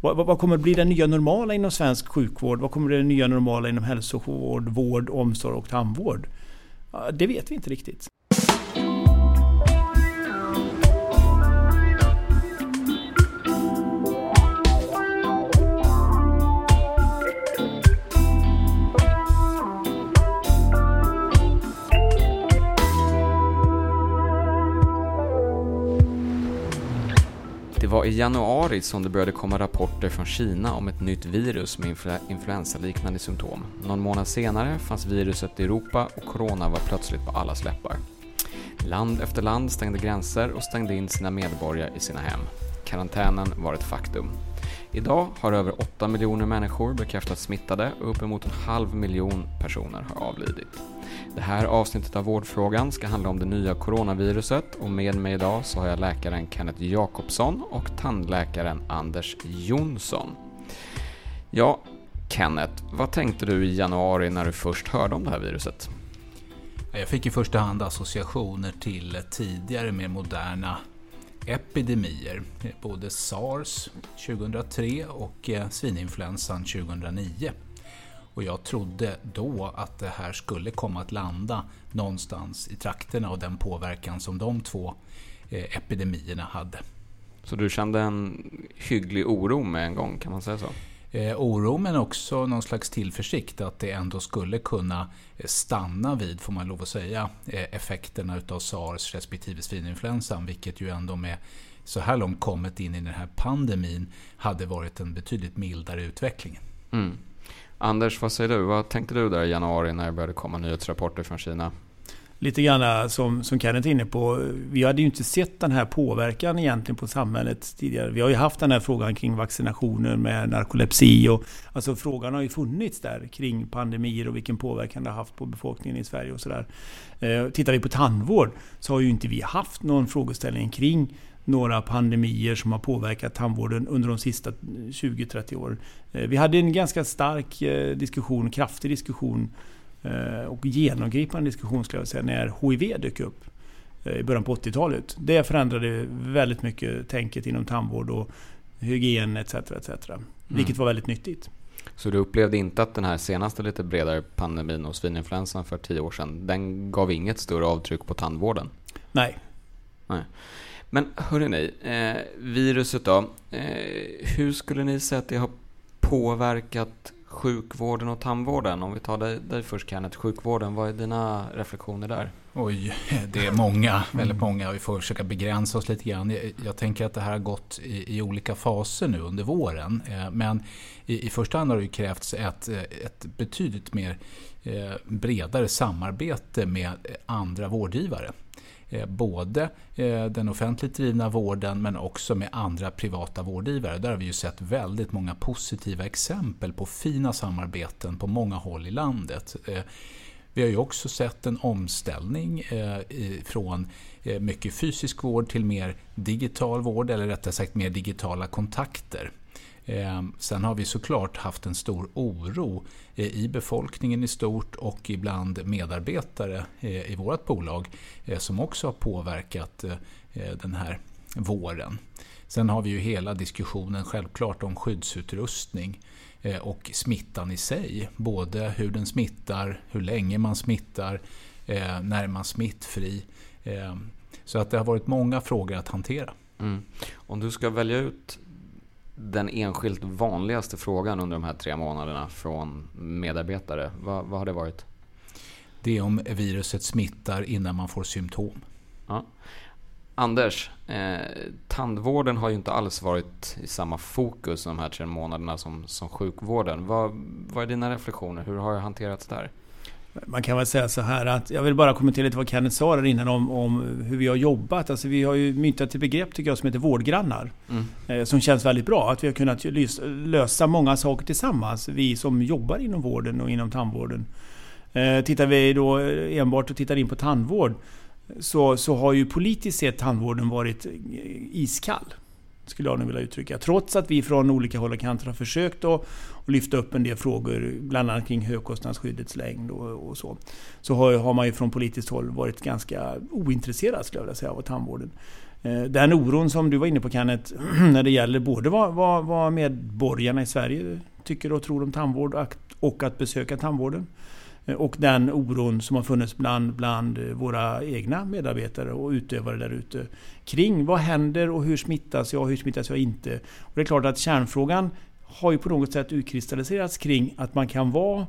Vad, vad kommer bli det nya normala inom svensk sjukvård? Vad kommer bli det nya normala inom hälsovård, vård, omsorg och tandvård? Det vet vi inte riktigt. Var i januari som det började komma rapporter från Kina om ett nytt virus med influ influensaliknande symptom. Någon månad senare fanns viruset i Europa och corona var plötsligt på allas läppar. Land efter land stängde gränser och stängde in sina medborgare i sina hem. Karantänen var ett faktum. Idag har över 8 miljoner människor bekräftats smittade och uppemot en halv miljon personer har avlidit. Det här avsnittet av Vårdfrågan ska handla om det nya coronaviruset och med mig idag så har jag läkaren Kenneth Jakobsson och tandläkaren Anders Jonsson. Ja, Kenneth, vad tänkte du i januari när du först hörde om det här viruset? Jag fick i första hand associationer till tidigare mer moderna epidemier. Både sars 2003 och eh, svininfluensan 2009. Och jag trodde då att det här skulle komma att landa någonstans i trakterna och den påverkan som de två eh, epidemierna hade. Så du kände en hygglig oro med en gång, kan man säga så? Eh, oro men också någon slags tillförsikt att det ändå skulle kunna eh, stanna vid, får man lov att säga, eh, effekterna utav sars respektive svininfluensan, vilket ju ändå med så här långt kommit in i den här pandemin hade varit en betydligt mildare utveckling. Mm. Anders, vad säger du? Vad tänkte du där i januari när det började komma nyhetsrapporter från Kina? Lite grann eh, som, som Kenneth är inne på. Vi hade ju inte sett den här påverkan egentligen på samhället tidigare. Vi har ju haft den här frågan kring vaccinationer med narkolepsi. Och, alltså frågan har ju funnits där kring pandemier och vilken påverkan det har haft på befolkningen i Sverige och sådär. Eh, tittar vi på tandvård så har ju inte vi haft någon frågeställning kring några pandemier som har påverkat tandvården under de sista 20-30 åren. Eh, vi hade en ganska stark eh, diskussion, kraftig diskussion och genomgripande diskussion skulle jag säga, när HIV dök upp i början på 80-talet. Det förändrade väldigt mycket tänket inom tandvård och hygien etc. etc. Mm. Vilket var väldigt nyttigt. Så du upplevde inte att den här senaste lite bredare pandemin och svininfluensan för tio år sedan, den gav inget större avtryck på tandvården? Nej. Nej. Men hörrni, eh, viruset då. Eh, hur skulle ni säga att det har påverkat sjukvården och tandvården? Om vi tar dig, dig först Kenneth, sjukvården. Vad är dina reflektioner där? Oj, det är många, väldigt många. Vi får försöka begränsa oss lite grann. Jag tänker att det här har gått i, i olika faser nu under våren. Eh, men i, i, första hand har det krävts ett, eh, ett betydligt mer eh, bredare samarbete med andra vårdgivare. Eh, både eh, den offentligt drivna vården men också med andra privata vårdgivare. Där har vi ju sett väldigt många positiva exempel på fina samarbeten på många håll i landet. Eh, vi har ju också sett en omställning från mycket fysisk vård till mer digital vård, eller rättare sagt mer digitala kontakter. Ehm, sen har vi såklart haft en stor oro eh, i befolkningen i stort och ibland medarbetare eh, i vårt bolag eh, som också har påverkat den här våren. Sen har vi ju hela diskussionen självklart om skyddsutrustning och smittan i sig. Både hur den smittar, hur länge man smittar, när man smittfri. Ehm, så att det har varit många frågor att hantera. Mm. Om du ska välja ut den enskilt vanligaste frågan under de här tre månaderna från medarbetare, vad, vad har det varit? Det är om viruset smittar innan man får symptom. Ja. Anders, eh, tandvården har ju inte alls varit i samma fokus de här tre månaderna som, som sjukvården. Vad, vad är dina reflektioner? Hur har det hanterats där? Man kan väl säga så här att, jag vill bara kommentera lite vad Kenneth sa där innan om, om hur vi har jobbat. Alltså vi har ju myntat ett begrepp tycker jag som heter vårdgrannar. Mm. Eh, som känns väldigt bra. Att vi har kunnat lösa många saker tillsammans. Vi som jobbar inom vården och inom tandvården. Eh, tittar vi då enbart och tittar in på tandvård. Så, så har ju politiskt sett tandvården varit iskall skulle jag nu vilja uttrycka. Trots att vi från olika håll och kanter har försökt att, lyfta upp en del frågor, bland annat kring högkostnadsskyddets längd och, och så. Så har, har, man ju från politiskt håll varit ganska ointresserad skulle jag vilja säga av tandvården. Eh, den oron som du var inne på Kenneth, när det gäller både vad, vad, vad medborgarna i Sverige tycker och tror om tandvård och att besöka tandvården. Eh, och den oron som har funnits bland, bland våra egna medarbetare och utövare där ute. Kring vad händer och hur smittas jag och hur smittas jag inte? Och det är klart att kärnfrågan har ju på något sätt utkristalliserats kring att man kan vara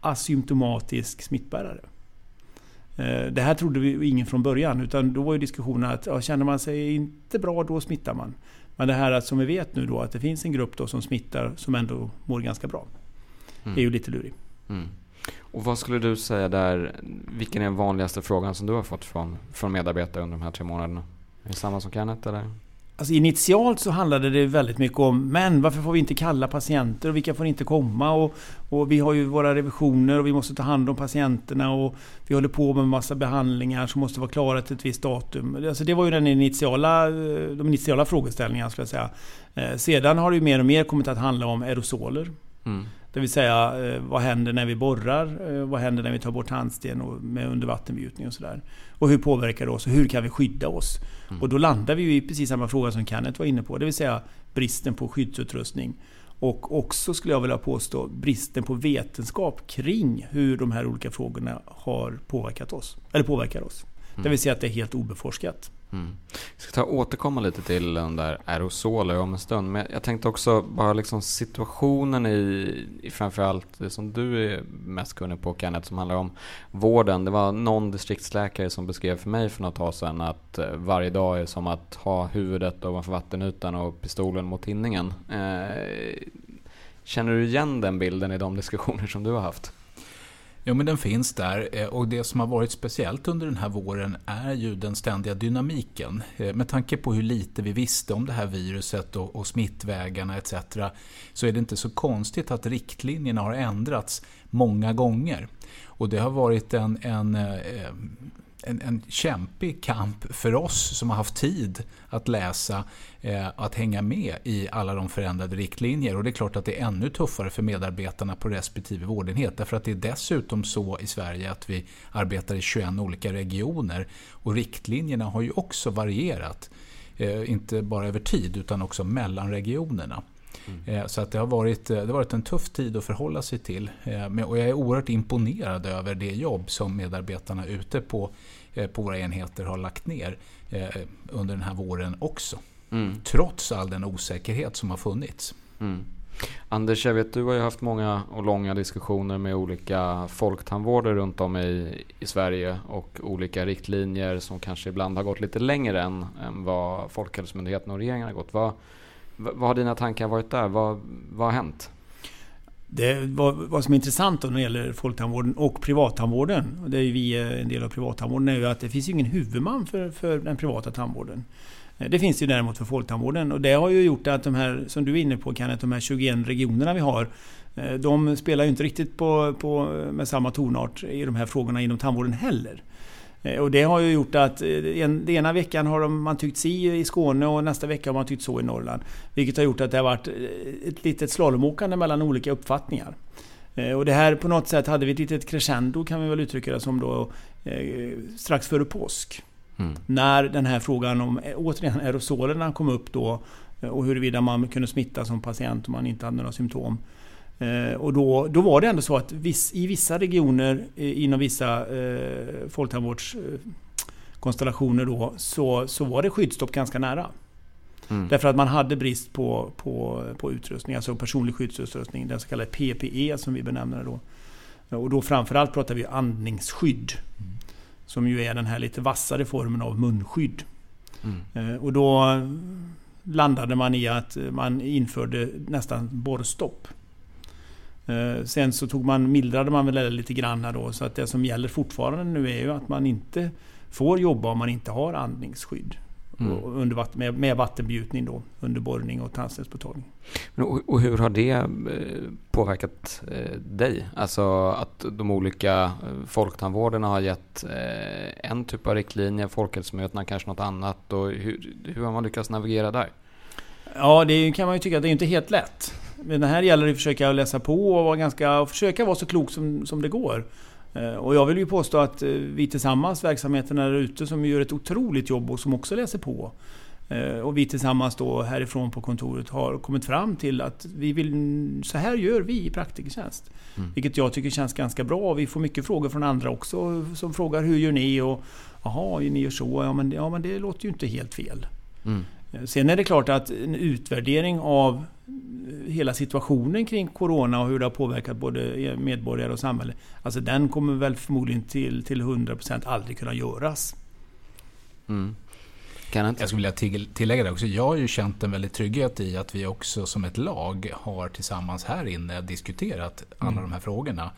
asymptomatisk smittbärare. Eh, det här trodde vi ingen från början, utan då var ju diskussionen att ja, känner man sig inte bra, då smittar man. Men det här att, som vi vet nu då, att det finns en grupp då som smittar som ändå mår ganska bra. Mm. är ju lite lurigt. Mm. Och vad skulle du säga där, vilken är den vanligaste frågan som du har fått från, från medarbetare under de här tre månaderna? Är det samma som Kenneth eller? Alltså initialt så handlade det väldigt mycket om Men varför får vi inte kalla patienter och vilka får inte komma? Och, och, vi har ju våra revisioner och vi måste ta hand om patienterna och vi håller på med en massa behandlingar som måste vara klara till ett visst datum. Alltså det var ju den initiala, de initiala frågeställningarna skulle jag säga. Eh, sedan har det ju mer och mer kommit att handla om aerosoler. Mm. Det vill säga, eh, vad händer när vi borrar? Eh, vad händer när vi tar bort tandsten och med undervattengjutning och sådär? Och hur påverkar det oss? Och hur kan vi skydda oss? Mm. Och då landar vi i precis samma fråga som Kenneth var inne på. Det vill säga bristen på skyddsutrustning. Och också skulle jag vilja påstå bristen på vetenskap kring hur de här olika frågorna har påverkat oss. Eller påverkar oss. Mm. Det vill säga att det är helt obeforskat. Mm. Jag ska ta återkomma lite till den där aerosoler om en stund. Men jag tänkte också bara liksom situationen i, i framförallt det som du är mest kunnig på Kenneth, som handlar om vården. Det var någon distriktsläkare som beskrev för mig för något tag sedan att eh, varje dag är som att ha huvudet ovanför vattenytan och pistolen mot tinningen. Eh, känner du igen den bilden i de diskussioner som du har haft? Ja, men den finns där eh, och det som har varit speciellt under den här våren är ju den ständiga dynamiken. Eh, med tanke på hur lite vi visste om det här viruset och, och smittvägarna etc. så är det inte så konstigt att riktlinjerna har ändrats många gånger. Och det har varit en, en eh, en, en kämpig kamp för oss som har haft tid att läsa, eh, att hänga med i alla de förändrade riktlinjer. Och det är klart att det är ännu tuffare för medarbetarna på respektive vårdenhet. Därför att det är dessutom så i Sverige att vi arbetar i 21 olika regioner. Och riktlinjerna har ju också varierat. Eh, inte bara över tid utan också mellan regionerna. Mm. Eh, så att det, har varit, eh, det har varit en tuff tid att förhålla sig till. Eh, och jag är oerhört imponerad över det jobb som medarbetarna ute på, på våra enheter har lagt ner under den här våren också. Mm. Trots all den osäkerhet som har funnits. Mm. Anders, jag vet du har ju haft många och långa diskussioner med olika folktandvårdare runt om i, i Sverige och olika riktlinjer som kanske ibland har gått lite längre än, än vad Folkhälsomyndigheten och regeringen har gått. Vad, vad har dina tankar varit där? Vad, vad har hänt? Det, vad, vad som är intressant då när det gäller folktandvården och privattandvården, och det är vi eh, en del av privattandvården, är ju att det finns ingen huvudman för, för den privata tandvården. Eh, det finns ju däremot för folktandvården och det har ju gjort att de här, som du är inne på Kenneth, de här 21 regionerna vi har, eh, de spelar ju inte riktigt på, på, med samma tonart i de här frågorna inom tandvården heller. Eh, och det har ju gjort att eh, en, den ena veckan har man tyckt si i Skåne och nästa vecka har man tyckt så i Norrland. Vilket har gjort att det har varit eh, ett litet slalomåkande mellan olika uppfattningar. Och det här på något sätt hade vi ett litet crescendo kan vi väl uttrycka det som då strax före påsk. Mm. När den här frågan om återigen aerosolerna kom upp då och huruvida man kunde smitta som patient om man inte hade några symptom. Eh, och då, då var det ändå så att viss, i vissa regioner eh, inom vissa eh, folktandvårdskonstellationer då så, så var det skyddsstopp ganska nära. Mm. Därför att man hade brist på, på, på utrustning, alltså personlig skyddsutrustning, den så kallade PPE som vi benämner det då. Och då framförallt pratar vi andningsskydd. Mm. Som ju är den här lite vassare formen av munskydd. Mm. Eh, och då landade man i att man införde nästan borrstopp. Eh, sen så tog man, mildrade man väl det lite grann då, så att det som gäller fortfarande nu är ju att man inte får jobba om man inte har andningsskydd. Mm. Under vatten, med, med vattenbjutning då, under borrning och tandstenspåtagning. Och, och hur har det eh, påverkat eh, dig? Alltså att de olika folktandvårdarna har gett en typ av riktlinjer, folkhälsomötena kanske något annat. Och hur, hur har man lyckats navigera där? Ja, det kan man ju tycka att det är inte helt lätt. Men det här gäller det att försöka läsa på och vara ganska, försöka vara så klok som, som det går. Eh, och jag vill ju påstå att vi tillsammans, verksamheterna där ute som gör ett otroligt jobb och som också läser på. Och vi tillsammans då härifrån på kontoret har kommit fram till att vi vill, så här gör vi i Praktikertjänst. Mm. Vilket jag tycker känns ganska bra. Vi får mycket frågor från andra också som frågar hur gör ni? Och jaha, ni gör så? Ja men, ja, men det låter ju inte helt fel. Mm. Eh, sen är det klart att en utvärdering av eh, hela situationen kring Corona och hur det har påverkat både eh, medborgare och samhälle. Alltså den kommer väl förmodligen till, till 100% aldrig kunna göras. Mm. Jag skulle vilja tillägga det också. Jag har ju känt en väldig trygghet i att vi också som ett lag har tillsammans här inne diskuterat alla mm. de här frågorna.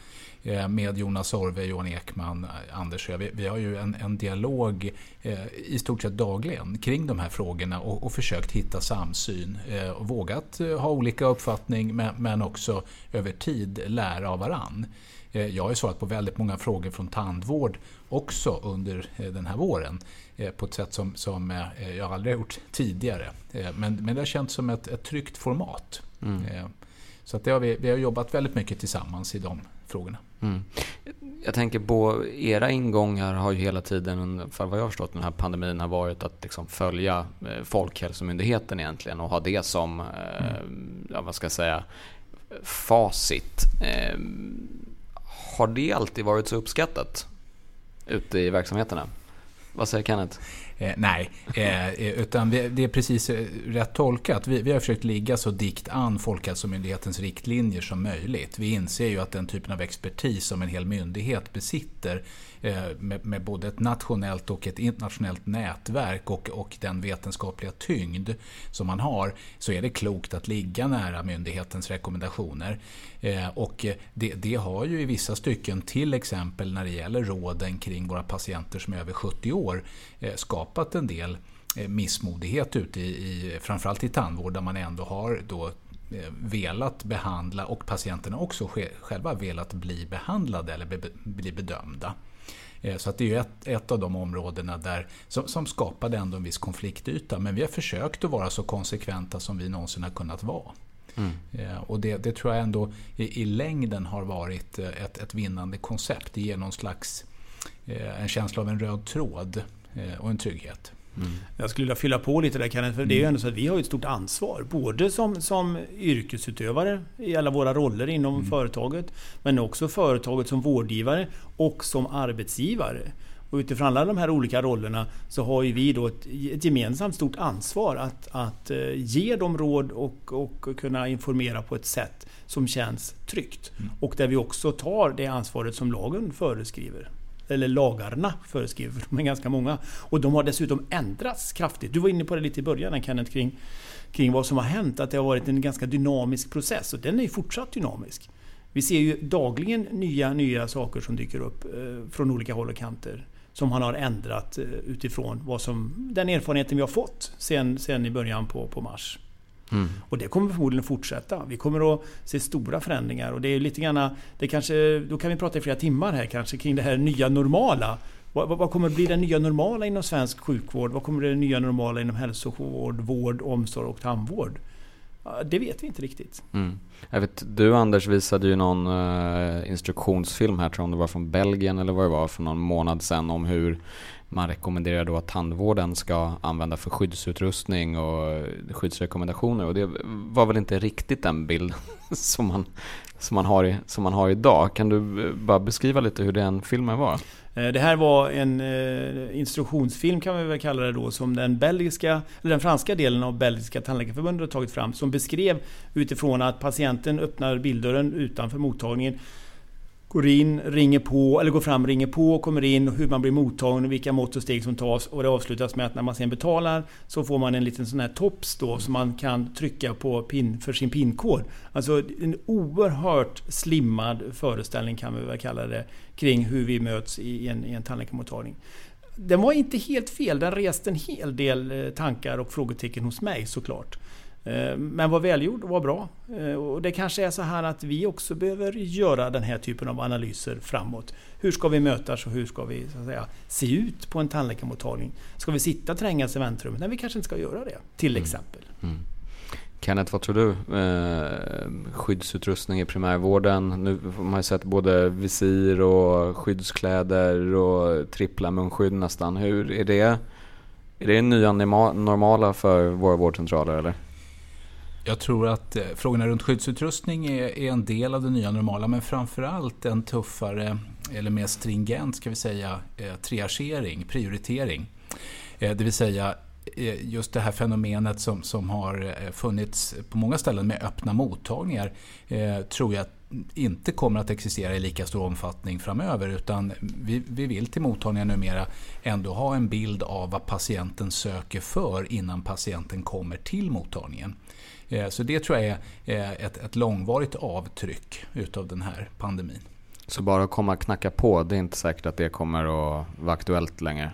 Eh, med Jonas Orve, Johan Ekman, Anders vi, vi har ju en, en dialog eh, i stort sett dagligen kring de här frågorna och, och försökt hitta samsyn. Eh, och vågat ha olika uppfattning men, men också över tid lära av varann. Jag har ju svarat på väldigt många frågor från tandvård också under den här våren på ett sätt som, som jag aldrig har gjort tidigare. Men, men det har känts som ett, ett tryggt format. Mm. Så att det har vi, vi har jobbat väldigt mycket tillsammans i de frågorna. Mm. Jag tänker på era ingångar har ju hela tiden, för vad jag har förstått, den här pandemin har varit att liksom följa eh, Folkhälsomyndigheten egentligen och ha det som, eh, mm. ja, vad ska jag säga, facit. Eh, har det alltid varit så uppskattat ute i verksamheterna? Vad säger Kenneth? Eh, nej, eh, eh utan vi, det är precis eh, rätt tolkat. Vi, vi, har försökt ligga så dikt an Folkhälsomyndighetens riktlinjer som möjligt. Vi inser ju att den typen av expertis som en hel myndighet besitter Eh, med, med, både ett nationellt och ett internationellt nätverk och, och den vetenskapliga tyngd som man har så är det klokt att ligga nära myndighetens rekommendationer. Eh, och det, det, har ju i vissa stycken, till exempel när det gäller råden kring våra patienter som är över 70 år, eh, skapat en del missmodighet ute i, i framförallt i tandvård där man ändå har då velat behandla och patienterna också själva velat bli behandlade eller bli bedömda. Så att det är ett, ett av de områdena där, som, som skapade ändå en viss konfliktyta. Men vi har försökt att vara så konsekventa som vi någonsin har kunnat vara. Mm. Och det, det, tror jag ändå i, i, längden har varit eh, ett, ett vinnande koncept. Det ger någon slags eh, en känsla av en röd tråd och en trygghet. Mm. Jag skulle vilja fylla på lite där Kenneth, för det är ju mm. ändå så att vi har ett stort ansvar. Både som, som yrkesutövare i alla våra roller inom mm. företaget, men också företaget som vårdgivare och som arbetsgivare. Och utifrån alla de här olika rollerna så har ju vi då ett, ett gemensamt stort ansvar att, att eh, ge dem råd och, och kunna informera på ett sätt som känns tryggt. Mm. Och där vi också tar det ansvaret som lagen föreskriver. Eller lagarna föreskriver, för de är ganska många. Och de har dessutom ändrats kraftigt. Du var inne på det lite i början Kenneth, kring, kring vad som har hänt. Att det har varit en ganska dynamisk process och den är ju fortsatt dynamisk. Vi ser ju dagligen nya, nya saker som dyker upp eh, från olika håll och kanter som han har ändrat eh, utifrån vad som, den erfarenheten vi har fått sen, sen i början på, på mars. Mm. Och det kommer förmodligen fortsätta. Vi kommer att se stora förändringar och det är lite grann, det kanske, då kan vi prata i flera timmar här kanske kring det här nya normala. Vad, vad kommer att bli det nya normala inom svensk sjukvård? Vad kommer att bli det nya normala inom hälsovård, vård, omsorg och tandvård? Det vet vi inte riktigt. Mm. Jag vet, du Anders visade ju någon uh, instruktionsfilm här, tror jag om det var från Belgien eller vad det var, för någon månad sedan om hur man rekommenderar då att tandvården ska använda för skyddsutrustning och skyddsrekommendationer. Och det var väl inte riktigt den bild som man, som man, har, som man har idag. Kan du eh, bara beskriva lite hur den filmen var? Eh, det här var en eh, instruktionsfilm kan vi väl kalla det då som den belgiska, eller den franska delen av Belgiska tandläkarförbundet har tagit fram som beskrev utifrån att patienten öppnar bildörren utanför mottagningen går in, ringer på, eller går fram, ringer på, kommer in, hur man blir mottagen, vilka mått och steg som tas och det avslutas med att när man sen betalar så får man en liten sån här tops då som man kan trycka på pin, för sin pinkod. Alltså en oerhört slimmad föreställning kan vi väl kalla det kring hur vi möts i en, i en tandläkarmottagning. Den var inte helt fel, den reste en hel del eh, tankar och frågetecken hos mig såklart. Eh, men var välgjord och var bra. Eh, och det kanske är så här att vi också behöver göra den här typen av analyser framåt. Hur ska vi mötas och hur ska vi så att säga, se ut på en tandläkarmottagning? Ska vi sitta trängas i väntrummet? Nej, vi kanske inte ska göra det, till mm. exempel. Mm. Kenneth, vad tror du? Eh, skyddsutrustning i primärvården. Nu har man ju sett både visir och skyddskläder och trippla munskydd nästan. Hur är det? Är det nya normala för våra vårdcentraler eller? Jag tror att eh, frågorna runt skyddsutrustning är, är en del av det nya normala men framförallt en tuffare eller mer stringent ska vi säga eh, triagering, prioritering. Eh, det vill säga just det här fenomenet som, som har funnits på många ställen med öppna mottagningar eh, tror jag inte kommer att existera i lika stor omfattning framöver utan vi, vi vill till mottagningar numera ändå ha en bild av vad patienten söker för innan patienten kommer till mottagningen. Eh, så det tror jag är ett, ett långvarigt avtryck utav den här pandemin. Så bara att komma och knacka på, det är inte säkert att det kommer att vara aktuellt längre?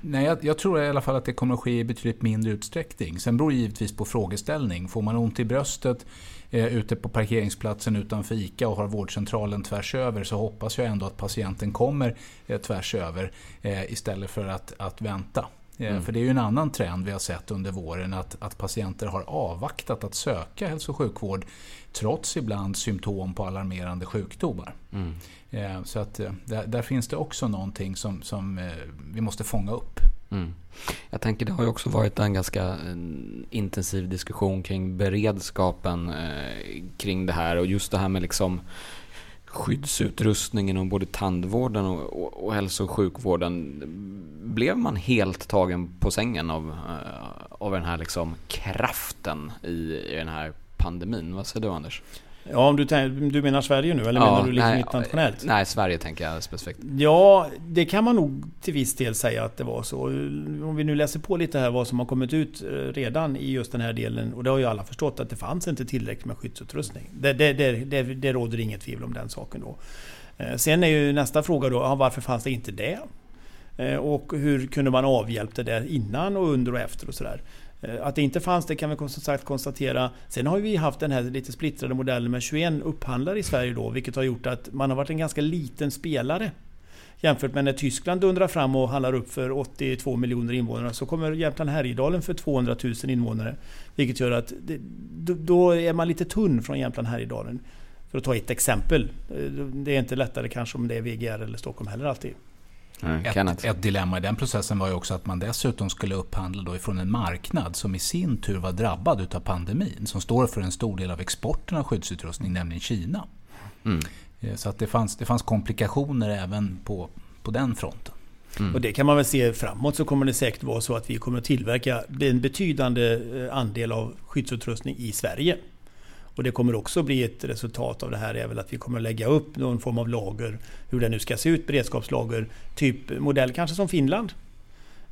Nej, jag, jag, tror i alla fall att det kommer att ske i betydligt mindre utsträckning. Sen beror det givetvis på frågeställning. Får man ont i bröstet eh, ute på parkeringsplatsen utanför ICA och har vårdcentralen tvärs över så hoppas jag ändå att patienten kommer eh, tvärs över eh, istället för att, att vänta. Eh, mm. För det är ju en annan trend vi har sett under våren att, att patienter har avvaktat att söka hälso och sjukvård trots ibland symptom på alarmerande sjukdomar. Mm. Eh, så att eh, där, där, finns det också någonting som, som vi måste fånga upp. Mm. Jag tänker det har ju också varit en ganska intensiv diskussion kring beredskapen kring det här och just det här med liksom skyddsutrustning inom både tandvården och, och, och hälso och sjukvården. Blev man helt tagen på sängen av, eh, av den här liksom kraften i, i den här pandemin? Vad säger du Anders? Ja, om du, du menar Sverige nu eller ja, menar du liksom nej, internationellt? Nej, Sverige tänker jag specifikt. Ja, det kan man nog till viss del säga att det var så. Om vi nu läser på lite här vad som har kommit ut eh, redan i just den här delen. Och det har ju alla förstått att det fanns inte tillräckligt med skyddsutrustning. Det, det, det, det, det råder inget tvivel om den saken då. Eh, sen är ju nästa fråga då, ja, varför fanns det inte det? Eh, och hur kunde man avhjälpt det där innan och under och efter och sådär. Eh, att det inte fanns det kan vi som sagt konstatera. Sen har vi haft den här lite splittrade modellen med 21 upphandlare i Sverige då, vilket har gjort att man har varit en ganska liten spelare. Jämfört med när Tyskland dundrar fram och handlar upp för 82 miljoner invånare så kommer Jämtland Härjedalen för 200 000 invånare. Vilket gör att det, då är man lite tunn från Jämtland Härjedalen. För att ta ett exempel. Eh, det är inte lättare kanske om det är VGR eller Stockholm heller alltid. Ett, ett, dilemma i den processen var ju också att man dessutom skulle upphandla då ifrån en marknad som i sin tur var drabbad av pandemin. Som står för en stor del av exporten av skyddsutrustning, nämligen Kina. Mm. Eh, så att det, fanns, det fanns komplikationer även på, på den fronten. Mm. Och det kan man väl se framåt så kommer det säkert vara så att vi kommer att tillverka en betydande eh, andel av skyddsutrustning i Sverige. Och det kommer också bli ett resultat av det här är väl att vi kommer att lägga upp någon form av lager, hur det nu ska se ut, beredskapslager, typ modell kanske som Finland.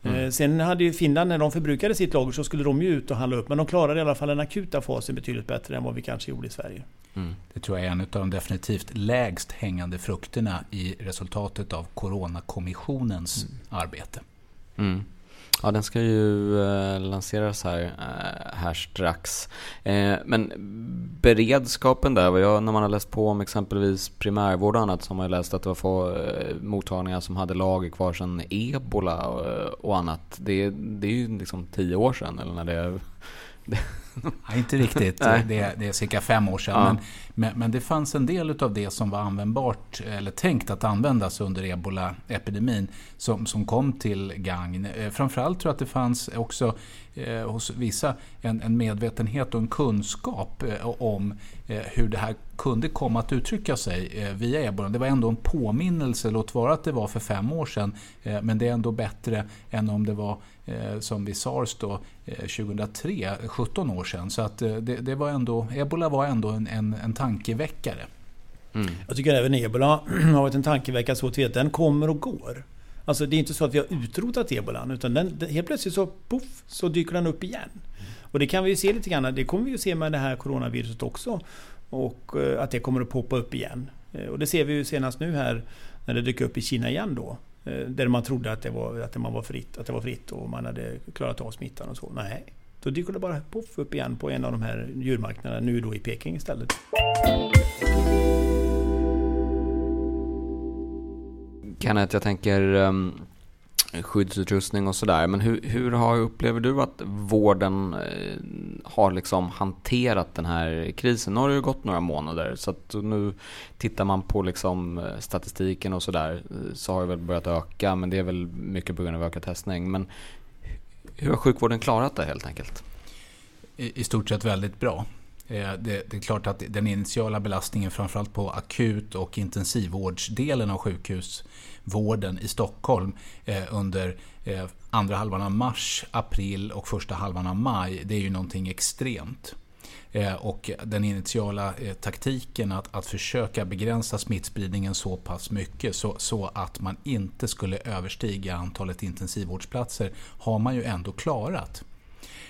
Mm. Eh, sen hade ju Finland, när de förbrukade sitt lager så skulle de ju ut och handla upp. Men de klarade i alla fall den akuta fasen betydligt bättre än vad vi kanske gjorde i Sverige. Mm. Det tror jag är en av de definitivt lägst hängande frukterna i resultatet av Coronakommissionens mm. arbete. Ja, den ska ju eh, lanseras här, eh, här strax. Eh, men beredskapen där, jag, när man har läst på om exempelvis primärvård och annat så har man ju läst att det var få eh, mottagningar som hade lager kvar sedan ebola och, och annat. Det, det är ju liksom tio år sedan eller när det Ja, inte riktigt. det, är, det är cirka fem år sedan. Ja. Men, men, men, det fanns en del av det som var användbart, eller tänkt att användas under ebola-epidemin, som, som kom till gagn. Eh, framförallt tror jag att det fanns också eh, hos vissa en, en, medvetenhet och en kunskap eh, om eh, hur det här kunde komma att uttrycka sig eh, via ebola. Det var ändå en påminnelse, låt vara att det var för fem år sedan, eh, men det är ändå bättre än om det var som vid sars då, 2003, 17 år sedan. Så att det, det var ändå, ebola var ändå en, en, en tankeväckare. Mm. Jag tycker även ebola har varit en tankeväckare så att den kommer och går. Alltså det är inte så att vi har utrotat ebolan utan den, helt plötsligt så, puff, så dyker den upp igen. Och det kan vi ju se lite grann, det kommer vi ju se med det här coronaviruset också. Och eh, att det kommer att poppa upp igen. Eh, och det ser vi ju senast nu här när det dyker upp i Kina igen då. Eh, där man trodde att det var, att man var fritt, att det var fritt och man hade klarat av smittan och så. Nej, då dyker det bara poff upp igen på en av de här djurmarknaderna, nu då i Peking istället. Kenneth, jag tänker um, Eh, skyddsutrustning och sådär. Men hur, hur har, upplever du att vården eh, har liksom hanterat den här krisen? Nu har det ju gått några månader så att nu tittar man på liksom eh, statistiken och sådär så har det väl börjat öka men det är väl mycket på grund av ökad testning. Men hur har sjukvården klarat det helt enkelt? I, i stort sett väldigt bra. Det, det, är klart att den initiala belastningen framförallt på akut och intensivvårdsdelen av sjukhus vården i Stockholm eh, under eh, andra halvan av mars, april och första halvan av maj, det är ju någonting extremt. Eh, och den initiala taktiken att, att försöka begränsa smittspridningen så pass mycket så, så, att man inte skulle överstiga antalet intensivvårdsplatser har man ju ändå klarat.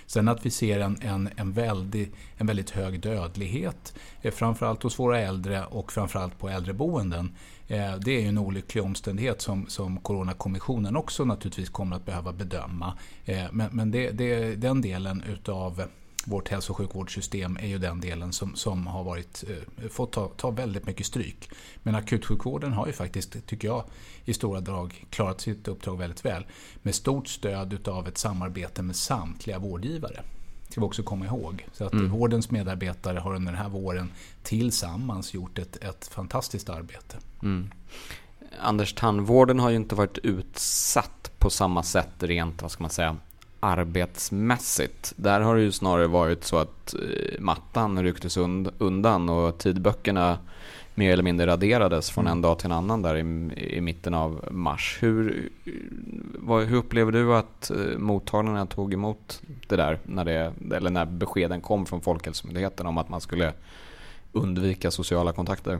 Sen att vi ser en, en, en, väldig, en väldigt hög dödlighet, framförallt hos våra äldre och framförallt på äldreboenden, Eh, det är ju en olycklig omständighet som, som Coronakommissionen också naturligtvis kommer att behöva bedöma. Eh, men, men det, det, den delen utav vårt hälso och sjukvårdssystem är ju den delen som, som har varit, eh, fått ta, ta väldigt mycket stryk. Men akutsjukvården har ju faktiskt, tycker jag, i stora drag klarat sitt uppdrag väldigt väl. Med stort stöd utav ett samarbete med samtliga vårdgivare ska vi också komma ihåg. Så att mm. vårdens medarbetare har under den här våren tillsammans gjort ett, ett fantastiskt arbete. Mm. Anders, tandvården har ju inte varit utsatt på samma sätt rent, vad ska man säga, arbetsmässigt. Där har det ju snarare varit så att eh, mattan rycktes undan och tidböckerna mer eller mindre raderades från en mm. dag till en annan där i, i mitten av mars. Hur, vad, hur upplever du att eh, mottagarna tog emot det där när, det, eller när beskeden kom från Folkhälsomyndigheten om att man skulle undvika sociala kontakter?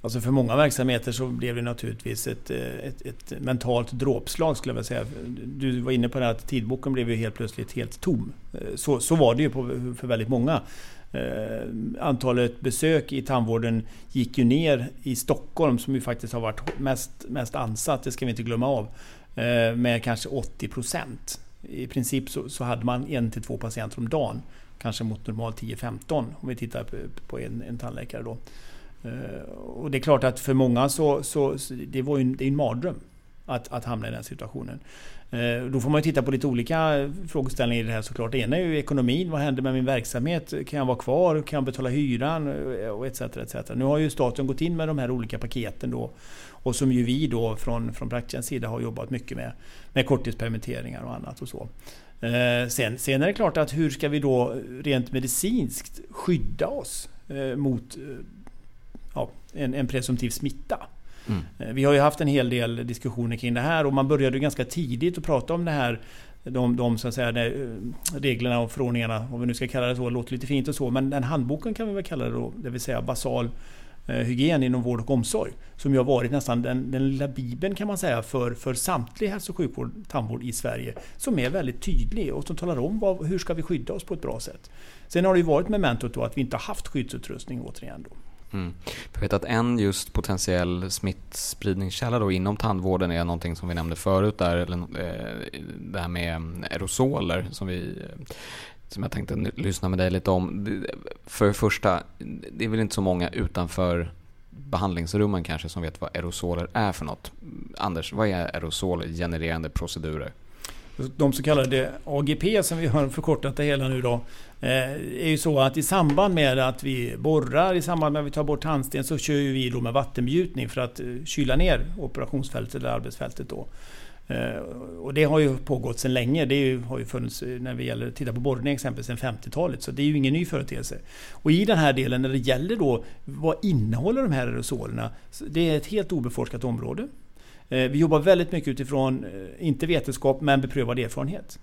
Alltså för många verksamheter så blev det naturligtvis ett, ett, ett mentalt dråpslag skulle jag vilja säga. Du var inne på det att tidboken blev ju helt plötsligt helt tom. Eh, så, så var det ju på, för väldigt många. Eh, antalet besök i tandvården gick ju ner i Stockholm som ju faktiskt har varit mest, mest ansatt, det ska vi inte glömma av, eh, med kanske 80 procent. I princip så, så hade man en till två patienter om dagen. Kanske mot normalt 10-15 om vi tittar på, på en, en tandläkare då. Eh, och det är klart att för många så, så, så det var ju en, det är en mardröm att, att hamna i den situationen. Eh, då får man titta på lite olika frågeställningar i det här såklart. Det ena är ju ekonomin. Vad händer med min verksamhet? Kan jag vara kvar? Kan jag betala hyran? Eh, och etc, etc. Nu har ju staten gått in med de här olika paketen då. Och som ju vi då från, från Praktiens sida har jobbat mycket med. Med korttidspermitteringar och annat och så. Eh, sen, sen är det klart att hur ska vi då rent medicinskt skydda oss mot ja, en, en presumtiv smitta? Mm. Vi har ju haft en hel del diskussioner kring det här och man började ganska tidigt att prata om det här de, de så att säga, eh, reglerna och förordningarna, om vi nu ska kalla det så, låter lite fint och så, men den handboken kan vi väl kalla det då, det vill säga basal eh, hygien inom vård och omsorg. Som ju har varit nästan den, den lilla bibeln kan man säga för, för samtlig hälso och sjukvård, tandvård i Sverige. Som är väldigt tydlig och som talar om vad, hur ska vi skydda oss på ett bra sätt. Sen har det ju varit mementot då att vi inte har haft skyddsutrustning återigen. Då. Mm. Jag vet att en just potentiell smittspridningskälla då inom tandvården är någonting som vi nämnde förut där, eller, eh, det här med aerosoler som vi som jag tänkte lyssna med dig lite om. För det första, det är väl inte så många utanför behandlingsrummen kanske som vet vad aerosoler är för något. Anders, vad är aerosolgenererande procedurer? De så kallade AGP som vi har förkortat det hela nu då. Eh, är ju så att i samband med att vi borrar, i samband med att vi tar bort tandsten så kör vi då med vattenbjutning för att eh, kyla ner operationsfältet eller arbetsfältet då. Eh, och det har ju pågått sedan länge. Det har ju funnits när vi gäller, tittar på borrning exempelvis sedan 50-talet. Så det är ju ingen ny företeelse. Och i den här delen när det gäller då vad innehåller de här aerosolerna? Det är ett helt obeforskat område. Eh, vi jobbar väldigt mycket utifrån, eh, inte vetenskap, men beprövad erfarenhet.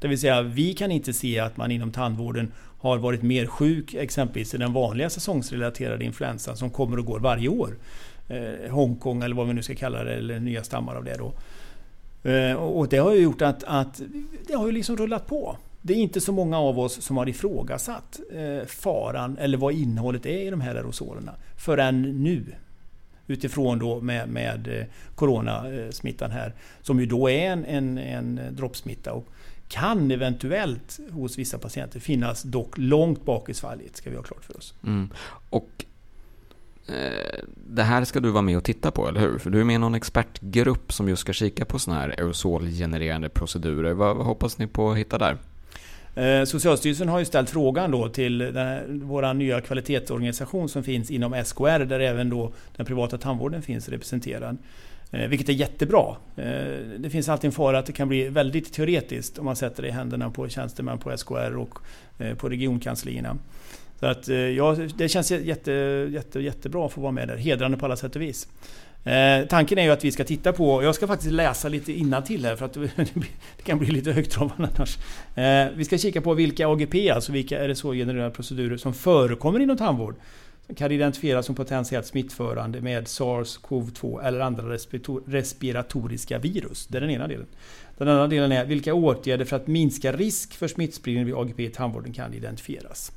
Det vill säga, vi kan inte se att man inom tandvården har varit mer sjuk exempelvis i den vanliga säsongsrelaterade influensan som kommer och går varje år. Eh, Hongkong eller vad vi nu ska kalla det, eller nya stammar av det då. Eh, och det har ju gjort att, att det har ju liksom rullat på. Det är inte så många av oss som har ifrågasatt eh, faran eller vad innehållet är i de här aerosolerna förrän nu. Utifrån då med, med eh, coronasmittan här. Som ju då är en, en, en droppsmitta. Och kan eventuellt hos vissa patienter finnas dock långt bak i svalget, ska vi ha klart för oss. Mm. Och eh, det här ska du vara med och titta på, eller hur? För du är med i någon expertgrupp som just ska kika på sådana här aerosolgenererande procedurer. Vad, vad hoppas ni på att hitta där? Eh, Socialstyrelsen har ju ställt frågan då till vår nya kvalitetsorganisation som finns inom SKR där även då den privata tandvården finns representerad. Eh, vilket är jättebra. Eh, det finns alltid en fara att det kan bli väldigt teoretiskt om man sätter det i händerna på tjänstemän på SKR och på regionkanslierna. Så att, ja, det känns jätte, jätte, jättebra att få vara med där. Hedrande på alla sätt och vis. Eh, tanken är ju att vi ska titta på, jag ska faktiskt läsa lite till här för att det kan bli lite högtravande annars. Eh, vi ska kika på vilka AGP, alltså vilka RSO-genererade procedurer som förekommer inom tandvård. Som kan identifieras som potentiellt smittförande med SARS-CoV-2 eller andra respiratoriska virus. Det är den ena delen. Den andra delen är vilka åtgärder för att minska risk för smittspridning vid AGP i tandvården kan identifieras.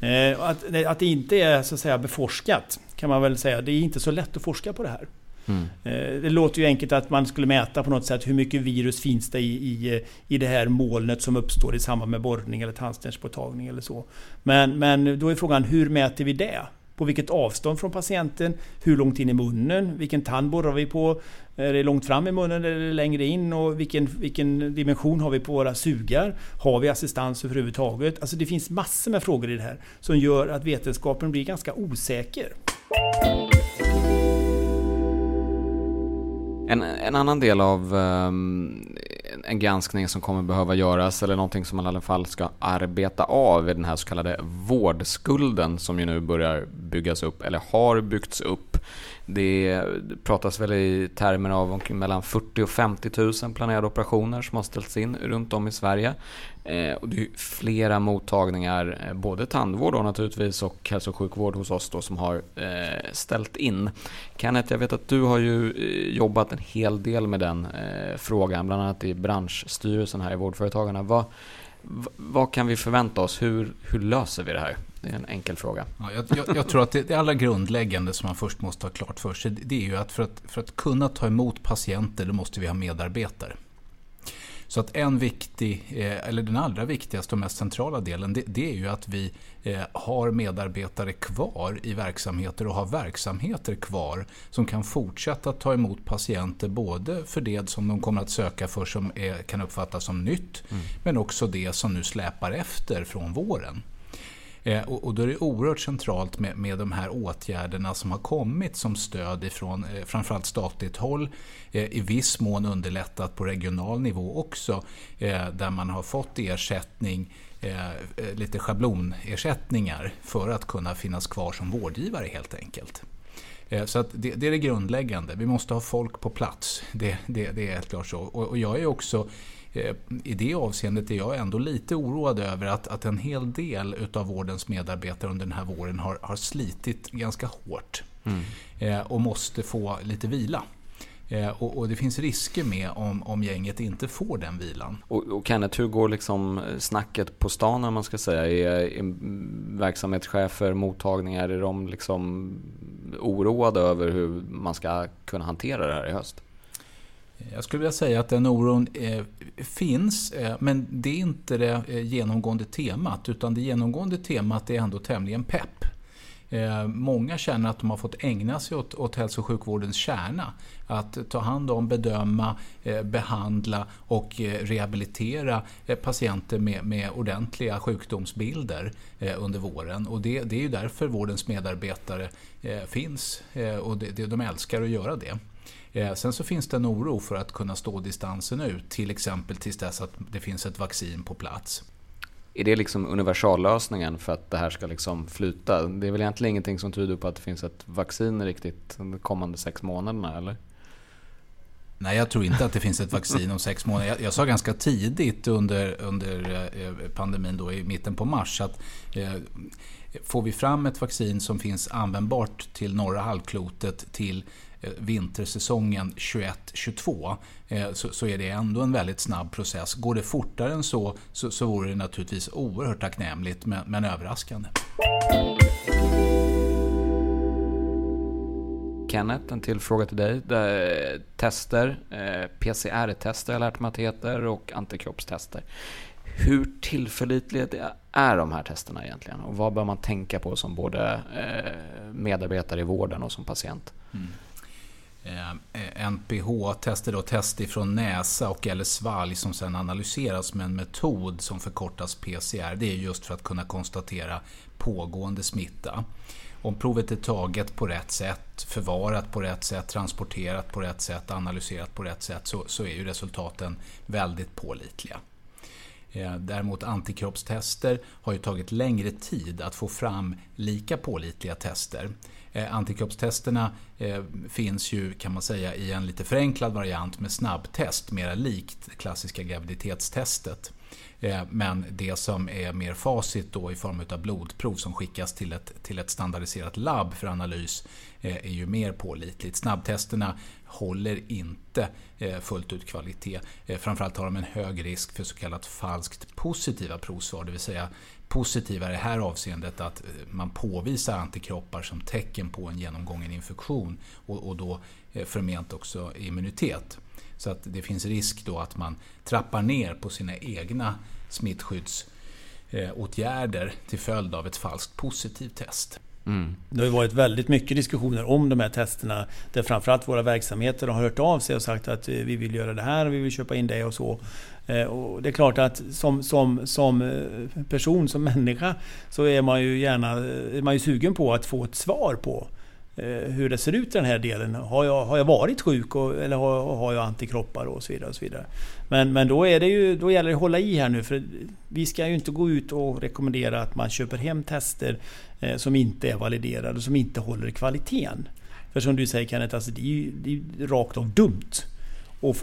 Eh, att, att det inte är så att säga beforskat kan man väl säga. Det är inte så lätt att forska på det här. Mm. Eh, det låter ju enkelt att man skulle mäta på något sätt hur mycket virus finns det i, i, i det här molnet som uppstår i samband med borrning eller tandstenspåtagning eller så. Men, men då är frågan hur mäter vi det? På vilket avstånd från patienten? Hur långt in i munnen? Vilken tand borrar vi på? Är det långt fram i munnen eller längre in? Och vilken, vilken dimension har vi på våra sugar? Har vi assistans överhuvudtaget? Alltså det finns massor med frågor i det här som gör att vetenskapen blir ganska osäker. En, en annan del av um, en granskning som kommer behöva göras, eller någonting som man i alla fall ska arbeta av, i den här så kallade vårdskulden som ju nu börjar byggas upp, eller har byggts upp. Det pratas väl i termer av omkring mellan 40 och 50 000 planerade operationer som har ställts in runt om i Sverige. Eh, och det är flera mottagningar, eh, både tandvård och naturligtvis och hälso och sjukvård hos oss då, som har eh, ställt in. Kenneth, jag vet att du har ju eh, jobbat en hel del med den eh, frågan, bland annat i branschstyrelsen här i Vårdföretagarna. Vad, vad kan vi förvänta oss? Hur, hur löser vi det här? Det är en enkel fråga. Ja, jag, jag, jag, tror att det, det allra grundläggande som man först måste ha klart för sig, det är ju att för, att för att kunna ta emot patienter, då måste vi ha medarbetare. Så att en viktig, eh, eller den allra viktigaste och mest centrala delen, det, det är ju att vi eh, har medarbetare kvar i verksamheter och har verksamheter kvar som kan fortsätta ta emot patienter både för det som de kommer att söka för som är, kan uppfattas som nytt, mm. men också det som nu släpar efter från våren. Eh, och, och, då är det oerhört centralt med, med de här åtgärderna som har kommit som stöd ifrån eh, framförallt statligt håll, eh, i viss mån underlättat på regional nivå också, eh, där man har fått ersättning eh, lite schablonersättningar för att kunna finnas kvar som vårdgivare helt enkelt. Så att det, det, är det grundläggande. Vi måste ha folk på plats. Det, det, det är helt klart så. Och, och jag är också Eh, i det avseendet är jag ändå lite oroad över att, att en hel del utav vårdens medarbetare under den här våren har, har slitit ganska hårt mm. Eh, och måste få lite vila. Eh, och, och, det finns risker med om, om gänget inte får den vilan. Och, och Kenneth, hur går liksom snacket på stan om man ska säga? Är, är verksamhetschefer, mottagningar, är de liksom oroade över hur man ska kunna hantera det här i höst? Jag skulle vilja säga att den oron eh, finns, eh, men det är inte det eh, genomgående temat, utan det genomgående temat är ändå tämligen pepp. Eh, många känner att de har fått ägna sig åt, åt hälso och sjukvårdens kärna. Att ta hand om, bedöma, eh, behandla och eh, rehabilitera eh, patienter med, med ordentliga sjukdomsbilder eh, under våren. Och det, det är ju därför vårdens medarbetare eh, finns och det, det, de älskar att göra det. Eh, sen så finns det en oro för att kunna stå distansen ut, till exempel tills dess att det finns ett vaccin på plats. Är det liksom universallösningen för att det här ska liksom flyta? Det är väl egentligen ingenting som tyder på att det finns ett vaccin riktigt de kommande sex månaderna, eller? Nej, jag tror inte att det finns ett vaccin om sex månader. Jag, jag sa ganska tidigt under, under eh, pandemin, då, i mitten på mars, att eh, får vi fram ett vaccin som finns användbart till norra halvklotet till vintersäsongen 21-22 eh, så, så, är det ändå en väldigt snabb process. Går det fortare än så så, så vore det naturligtvis oerhört tacknämligt men, men överraskande. Kenneth, en till fråga till dig. Tester, eh, PCR-tester har jag lärt mig att det heter och antikroppstester. Hur tillförlitliga är de här testerna egentligen? Och vad bör man tänka på som både medarbetare i vården och som patient? Mm. Eh, eh, NPH-tester, då, test ifrån näsa och eller svalg som sedan analyseras med en metod som förkortas PCR. Det är just för att kunna konstatera pågående smitta. Om provet är taget på rätt sätt, förvarat på rätt sätt, transporterat på rätt sätt, analyserat på rätt sätt så, så är ju resultaten väldigt pålitliga. Eh, däremot antikroppstester har ju tagit längre tid att få fram lika pålitliga tester. Eh, antikroppstesterna eh, finns ju kan man säga i en lite förenklad variant med snabbtest, mera likt klassiska graviditetstestet. Eh, men det som är mer facit då i form av blodprov som skickas till ett, till ett standardiserat labb för analys eh, är ju mer pålitligt. Snabbtesterna håller inte eh, fullt ut kvalitet. Framförallt har de en hög risk för så kallat falskt positiva provsvar, det vill säga positiva i det här avseendet att man påvisar antikroppar som tecken på en genomgången infektion och, och då förment också immunitet. Så att det finns risk då att man trappar ner på sina egna smittskyddsåtgärder till följd av ett falskt positivt test. Mm. Det har varit väldigt mycket diskussioner om de här testerna där framförallt våra verksamheter har hört av sig och sagt att eh, vi vill göra det här, vi vill köpa in det och så. Eh, och det är klart att som, som, som eh, person, som människa, så är man ju gärna är man ju sugen på att få ett svar på hur det ser ut i den här delen. Har jag, har jag varit sjuk och, eller har, har jag antikroppar och så vidare. Och så vidare. Men, men då, är det ju, då gäller det att hålla i här nu för vi ska ju inte gå ut och rekommendera att man köper hem tester Eh, som inte är validerade, som inte håller kvaliteten. För som du säger Kenneth, alltså det är ju det är rakt av dumt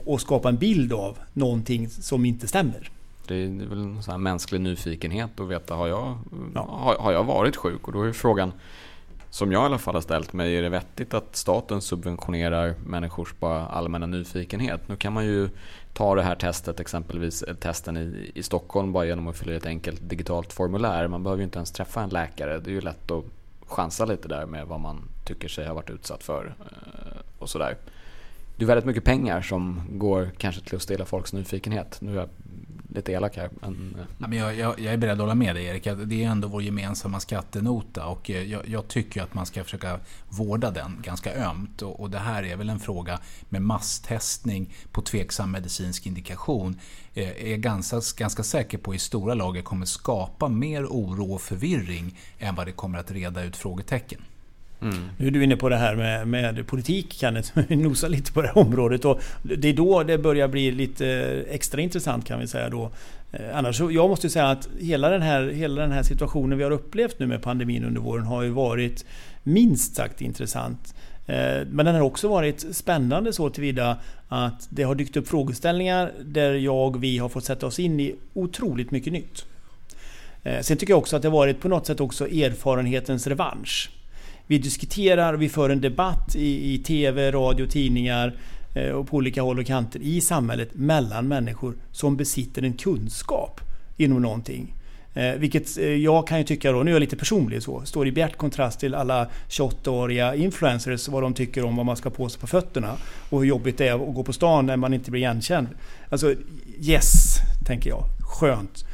att skapa en bild av någonting som inte stämmer. Det är väl en sån mänsklig nyfikenhet att veta, har jag, ja. har, har jag varit sjuk? Och då är frågan, som jag i alla fall har ställt mig, är det vettigt att staten subventionerar människors bara allmänna nyfikenhet? Nu kan man ju ta det här testet, exempelvis testen i, i Stockholm, bara genom att fylla i ett enkelt digitalt formulär. Man behöver ju inte ens träffa en läkare. Det är ju lätt att chansa lite där med vad man tycker sig ha varit utsatt för eh, och sådär. Det är väldigt mycket pengar som går kanske till att stilla folks nyfikenhet. Nu är jag lite elak här. Men... Eh. Ja, men jag, jag, jag, är beredd att hålla med dig Erik. Det är ändå vår gemensamma skattenota och eh, jag, jag tycker att man ska försöka vårda den ganska ömt. Och, och, det här är väl en fråga med masstestning på tveksam medicinsk indikation. Jag är ganska, ganska säker på i stora lager kommer skapa mer oro och förvirring än vad det kommer att reda ut frågetecken. Mm. Nu är du inne på det här med, med politik, Kenneth. Nosa lite på det här området. Och det är då det börjar bli lite eh, extra intressant kan vi säga då. Eh, annars, jag måste säga att hela den, här, hela den här situationen vi har upplevt nu med pandemin under våren har ju varit minst sagt intressant. Eh, men den har också varit spännande så tillvida att det har dykt upp frågeställningar där jag och vi har fått sätta oss in i otroligt mycket nytt. Sen tycker jag också att det har varit på något sätt också erfarenhetens revansch vi diskuterar, vi för en debatt i, i TV, radio, tidningar eh, och på olika håll och kanter i samhället mellan människor som besitter en kunskap inom någonting. Eh, vilket eh, jag kan ju tycka då, nu är jag lite personlig så, står i bjärt kontrast till alla 28-åriga influencers vad de tycker om vad man ska på sig på fötterna. Och hur jobbigt det är att gå på stan när man inte blir igenkänd. Alltså yes, tänker jag. Skönt.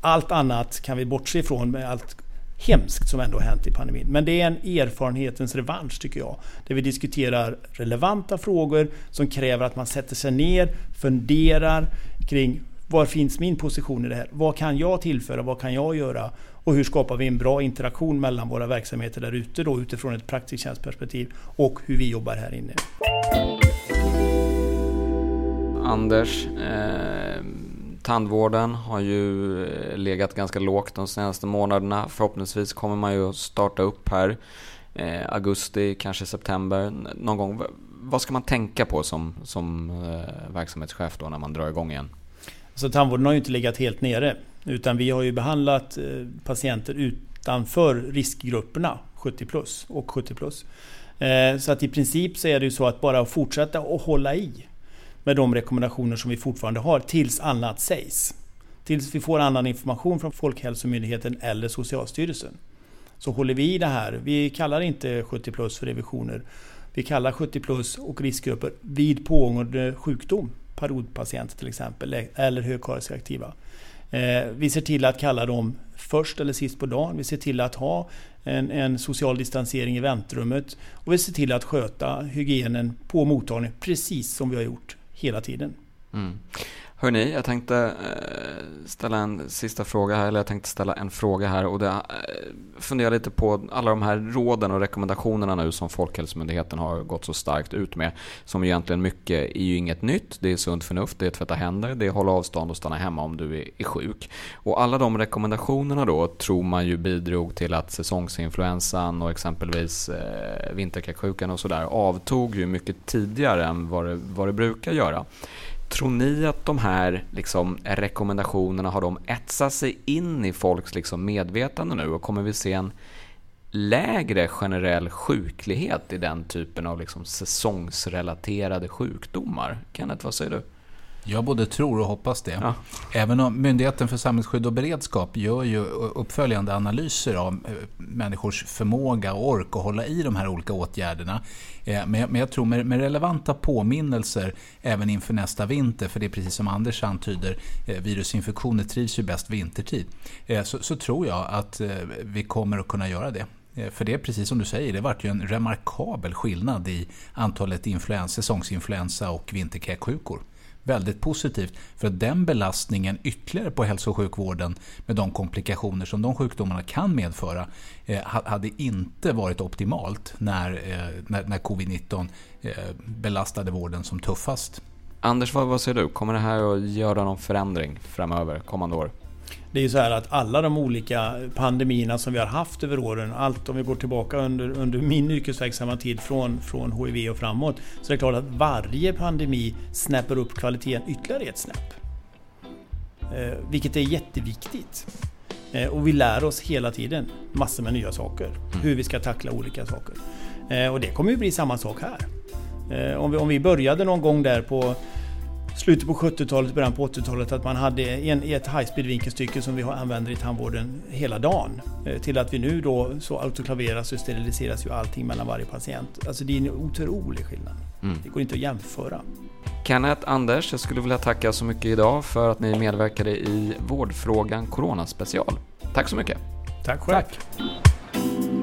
Allt annat kan vi bortse ifrån med allt hemskt som ändå har hänt i pandemin. Men det är en erfarenhetens revansch tycker jag. Där vi diskuterar relevanta frågor som kräver att man sätter sig ner, funderar kring var finns min position i det här? Vad kan jag tillföra? Vad kan jag göra? Och hur skapar vi en bra interaktion mellan våra verksamheter där ute då utifrån ett praktiktjänstperspektiv och hur vi jobbar här inne. Anders, eh Tandvården har ju eh, legat ganska lågt de senaste månaderna. Förhoppningsvis kommer man ju att starta upp här eh, augusti, kanske september någon gång. Vad ska man tänka på som, som eh, verksamhetschef då när man drar igång igen? Så tandvården har ju inte legat helt nere. Utan vi har ju behandlat eh, patienter utanför riskgrupperna 70 plus och 70 plus. Eh, så att i princip så är det ju så att bara fortsätta att hålla i med de rekommendationer som vi fortfarande har tills annat sägs. Tills vi får annan information från Folkhälsomyndigheten eller Socialstyrelsen. Så håller vi i det här. Vi kallar inte 70 plus för revisioner. Vi kallar 70 plus och riskgrupper vid pågående sjukdom. Parodpatienter till exempel, eller högkariesreaktiva. Eh, vi ser till att kalla dem först eller sist på dagen. Vi ser till att ha en, en, social distansering i väntrummet. Och vi ser till att sköta hygienen på mottagningen precis som vi har gjort hela tiden. Mm. Hörni, jag tänkte eh, ställa en sista fråga här, eller jag tänkte ställa en fråga här och det, eh, funderar lite på alla de här råden och rekommendationerna nu som Folkhälsomyndigheten har gått så starkt ut med. Som egentligen mycket är ju inget nytt, det är sunt förnuft, det är tvätta händer, det är hålla avstånd och stanna hemma om du är sjuk. Och alla de rekommendationerna då tror man ju bidrog till att säsongsinfluensan och exempelvis eh, vinterkräksjukan och sådär avtog ju mycket tidigare än vad det, vad det brukar göra. Tror ni att de här liksom, rekommendationerna har de etsat sig in i folks liksom, medvetande nu och kommer vi se en lägre generell sjuklighet i den typen av liksom, säsongsrelaterade sjukdomar? Kenneth, vad säger du? Jag både tror och hoppas det. Ja. Även om Myndigheten för samhällsskydd och beredskap gör ju uppföljande analyser av eh, människors förmåga och ork att hålla i de här olika åtgärderna. Eh, men jag tror med relevanta påminnelser även inför nästa vinter, för det är precis som Anders antyder, eh, virusinfektioner trivs ju bäst vintertid. Så, så tror jag att vi kommer att kunna göra det. För det är precis som du säger, det vart ju en remarkabel skillnad i antalet influens, säsongsinfluensa och vinterkräksjukor väldigt positivt. För att den belastningen ytterligare på hälso och sjukvården med de komplikationer som de sjukdomarna kan medföra eh, hade inte varit optimalt när, eh, när, när covid-19 eh, belastade vården som tuffast. Anders, vad, vad säger du? Kommer det här att göra någon förändring framöver, kommande år? Det är ju så här att alla de olika pandemierna som vi har haft över åren, allt om vi går tillbaka under, under min yrkesverksamma tid från, från HIV och framåt, så är det klart att varje pandemi snäpper upp kvaliteten ytterligare ett snäpp. Eh, vilket är jätteviktigt. Eh, och vi lär oss hela tiden massor med nya saker. Mm. Hur vi ska tackla olika saker. Eh, och det kommer ju bli samma sak här. Eh, om, vi, om vi började någon gång där på slutet på 70-talet, början på 80-talet att man hade en, ett high speed vinkelstycke som vi använder i tandvården hela dagen. Eh, till att vi nu då så autoklaveras och steriliseras ju allting mellan varje patient. Alltså det är en otrolig skillnad. Mm. Det går inte att jämföra. Kenneth, Anders, jag skulle vilja tacka så mycket idag för att ni medverkade i Vårdfrågan Corona special. Tack så mycket. Tack själv. Tack.